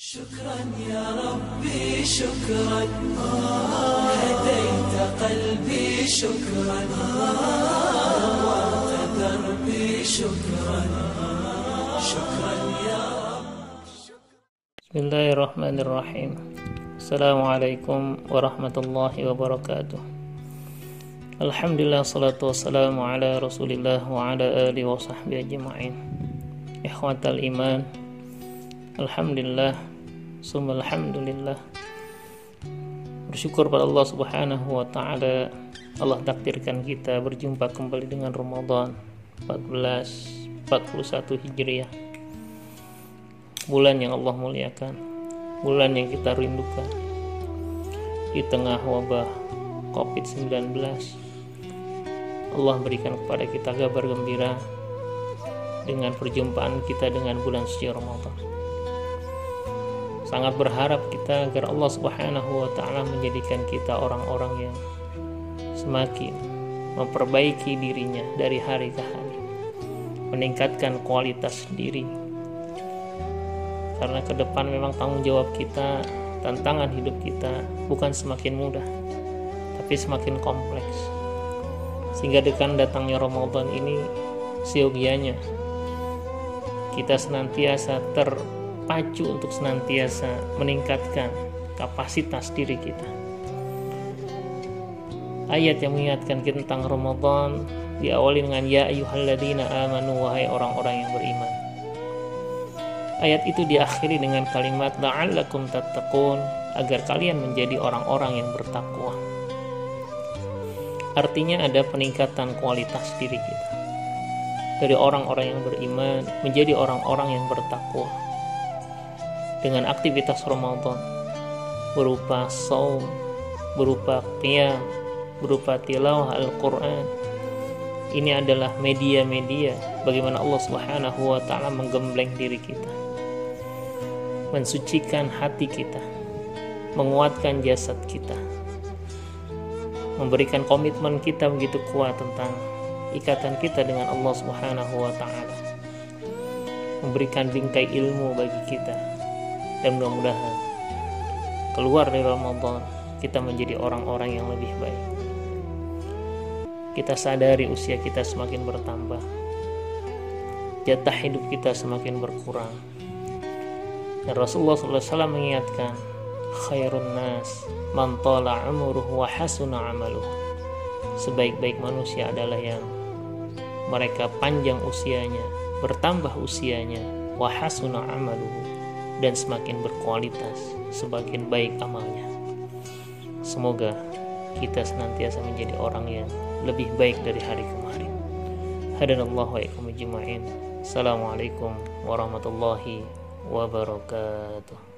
شكرا يا ربي شكرا. هديت قلبي شكرا. نورت دربي شكرا. شكرا يا بسم الله الرحمن الرحيم. السلام عليكم ورحمة الله وبركاته. الحمد لله والصلاة والسلام على رسول الله وعلى آله وصحبه أجمعين. إخوة الإيمان Alhamdulillah. Summa alhamdulillah. Bersyukur pada Allah subhanahu wa ta'ala. Allah takdirkan kita berjumpa kembali dengan Ramadan 14 41 Hijriah. Bulan yang Allah muliakan, bulan yang kita rindukan. Di tengah wabah COVID-19, Allah berikan kepada kita kabar gembira dengan perjumpaan kita dengan bulan suci Ramadan. Sangat berharap kita agar Allah Subhanahu wa taala menjadikan kita orang-orang yang semakin memperbaiki dirinya dari hari ke hari, meningkatkan kualitas diri, karena ke depan memang tanggung jawab kita tantangan hidup kita bukan semakin mudah tapi semakin kompleks. Sehingga dengan datangnya Ramadan ini siogianya kita senantiasa terpacu untuk senantiasa meningkatkan kapasitas diri kita ayat yang mengingatkan kita tentang Ramadan diawali dengan ya ayyuhalladzina amanu wahai orang-orang yang beriman Ayat itu diakhiri dengan kalimat la'allakum tattaqun agar kalian menjadi orang-orang yang bertakwa. Artinya ada peningkatan kualitas diri kita. Dari orang-orang yang beriman menjadi orang-orang yang bertakwa. Dengan aktivitas Ramadan. Berupa saum, berupa qiyam, berupa tilawah Al-Qur'an. Ini adalah media-media bagaimana Allah Subhanahu wa taala menggembleng diri kita. Mensucikan hati kita, menguatkan jasad kita, memberikan komitmen kita begitu kuat tentang ikatan kita dengan Allah Subhanahu wa taala. Memberikan bingkai ilmu bagi kita dan mudah-mudahan keluar dari Ramadan kita menjadi orang-orang yang lebih baik. Kita sadari usia kita semakin bertambah. Jatah hidup kita semakin berkurang dan Rasulullah SAW mengingatkan, khairun nas man tala umruhu wa hasuna amaluh. Sebaik-baik manusia adalah yang mereka panjang usianya, bertambah usianya, wa hasuna amaluhu dan semakin berkualitas, semakin baik amalnya. Semoga kita senantiasa menjadi orang yang lebih baik dari hari kemarin. Hadanallahu wa ikum Assalamualaikum warahmatullahi wabarakatuh